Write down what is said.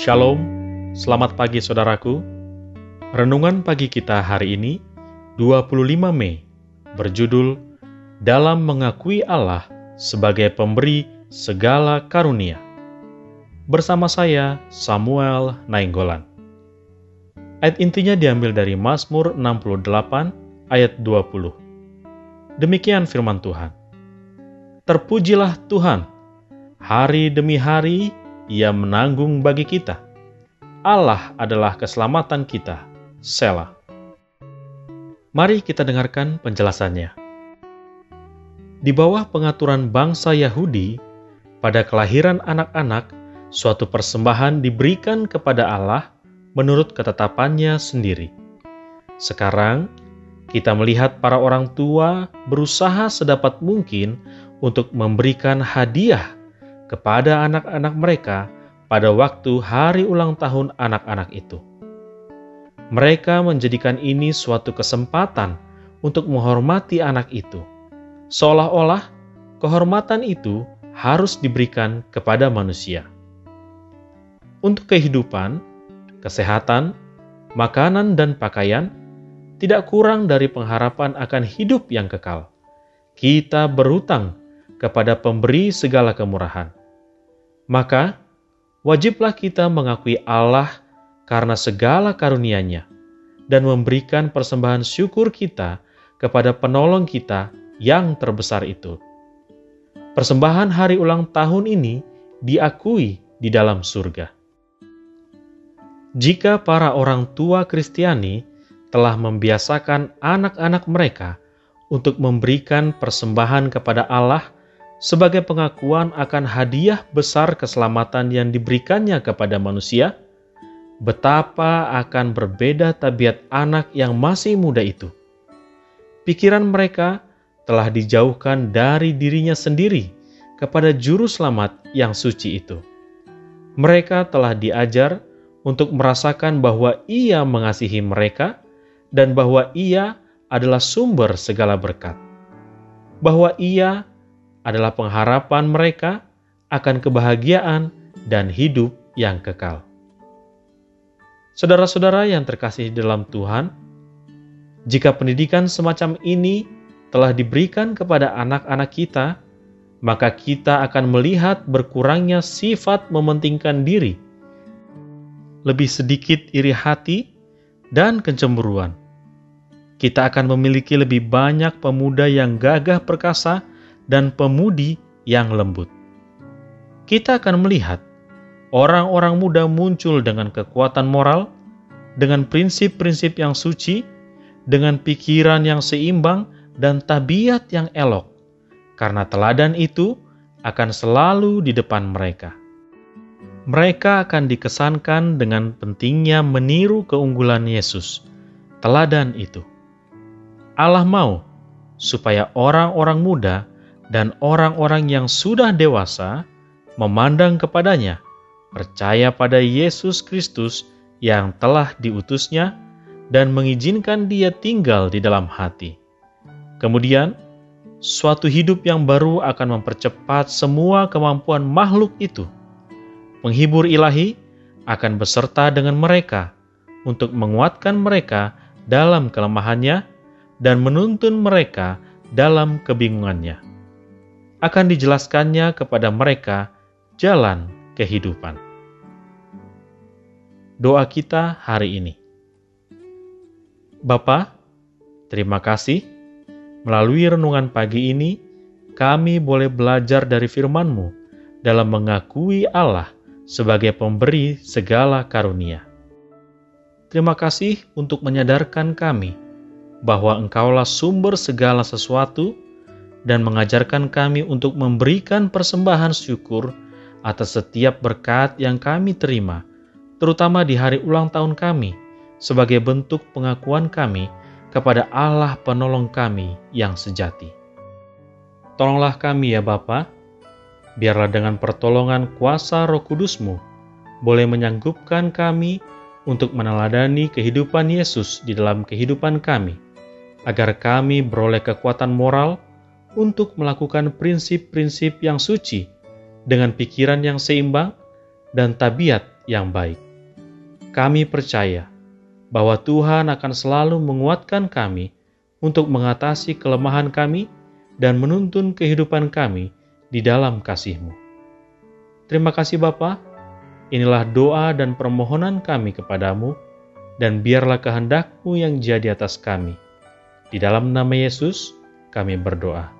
Shalom, selamat pagi saudaraku. Renungan pagi kita hari ini, 25 Mei, berjudul Dalam Mengakui Allah sebagai Pemberi Segala Karunia. Bersama saya, Samuel Nainggolan. Ayat intinya diambil dari Mazmur 68 ayat 20. Demikian firman Tuhan. Terpujilah Tuhan, hari demi hari ia menanggung bagi kita. Allah adalah keselamatan kita. Selah. Mari kita dengarkan penjelasannya. Di bawah pengaturan bangsa Yahudi, pada kelahiran anak-anak, suatu persembahan diberikan kepada Allah menurut ketetapannya sendiri. Sekarang, kita melihat para orang tua berusaha sedapat mungkin untuk memberikan hadiah kepada anak-anak mereka pada waktu hari ulang tahun anak-anak itu. Mereka menjadikan ini suatu kesempatan untuk menghormati anak itu, seolah-olah kehormatan itu harus diberikan kepada manusia. Untuk kehidupan, kesehatan, makanan, dan pakaian tidak kurang dari pengharapan akan hidup yang kekal. Kita berutang kepada pemberi segala kemurahan maka wajiblah kita mengakui Allah karena segala karunia-Nya dan memberikan persembahan syukur kita kepada penolong kita yang terbesar itu. Persembahan hari ulang tahun ini diakui di dalam surga. Jika para orang tua Kristiani telah membiasakan anak-anak mereka untuk memberikan persembahan kepada Allah sebagai pengakuan akan hadiah besar keselamatan yang diberikannya kepada manusia, betapa akan berbeda tabiat anak yang masih muda itu. Pikiran mereka telah dijauhkan dari dirinya sendiri kepada Juru Selamat yang suci itu. Mereka telah diajar untuk merasakan bahwa Ia mengasihi mereka dan bahwa Ia adalah sumber segala berkat, bahwa Ia adalah pengharapan mereka akan kebahagiaan dan hidup yang kekal. Saudara-saudara yang terkasih dalam Tuhan, jika pendidikan semacam ini telah diberikan kepada anak-anak kita, maka kita akan melihat berkurangnya sifat mementingkan diri, lebih sedikit iri hati, dan kecemburuan. Kita akan memiliki lebih banyak pemuda yang gagah perkasa dan pemudi yang lembut. Kita akan melihat orang-orang muda muncul dengan kekuatan moral, dengan prinsip-prinsip yang suci, dengan pikiran yang seimbang, dan tabiat yang elok, karena teladan itu akan selalu di depan mereka. Mereka akan dikesankan dengan pentingnya meniru keunggulan Yesus, teladan itu. Allah mau supaya orang-orang muda dan orang-orang yang sudah dewasa memandang kepadanya, percaya pada Yesus Kristus yang telah diutusnya, dan mengizinkan dia tinggal di dalam hati. Kemudian, suatu hidup yang baru akan mempercepat semua kemampuan makhluk itu. Penghibur ilahi akan beserta dengan mereka untuk menguatkan mereka dalam kelemahannya dan menuntun mereka dalam kebingungannya akan dijelaskannya kepada mereka jalan kehidupan. Doa kita hari ini. Bapa, terima kasih melalui renungan pagi ini kami boleh belajar dari firman-Mu dalam mengakui Allah sebagai pemberi segala karunia. Terima kasih untuk menyadarkan kami bahwa Engkaulah sumber segala sesuatu dan mengajarkan kami untuk memberikan persembahan syukur atas setiap berkat yang kami terima, terutama di hari ulang tahun kami, sebagai bentuk pengakuan kami kepada Allah penolong kami yang sejati. Tolonglah kami ya Bapa, biarlah dengan pertolongan kuasa roh kudusmu, boleh menyanggupkan kami untuk meneladani kehidupan Yesus di dalam kehidupan kami, agar kami beroleh kekuatan moral untuk melakukan prinsip-prinsip yang suci dengan pikiran yang seimbang dan tabiat yang baik. Kami percaya bahwa Tuhan akan selalu menguatkan kami untuk mengatasi kelemahan kami dan menuntun kehidupan kami di dalam kasih-Mu. Terima kasih Bapa. Inilah doa dan permohonan kami kepadamu, dan biarlah kehendak-Mu yang jadi atas kami. Di dalam nama Yesus, kami berdoa.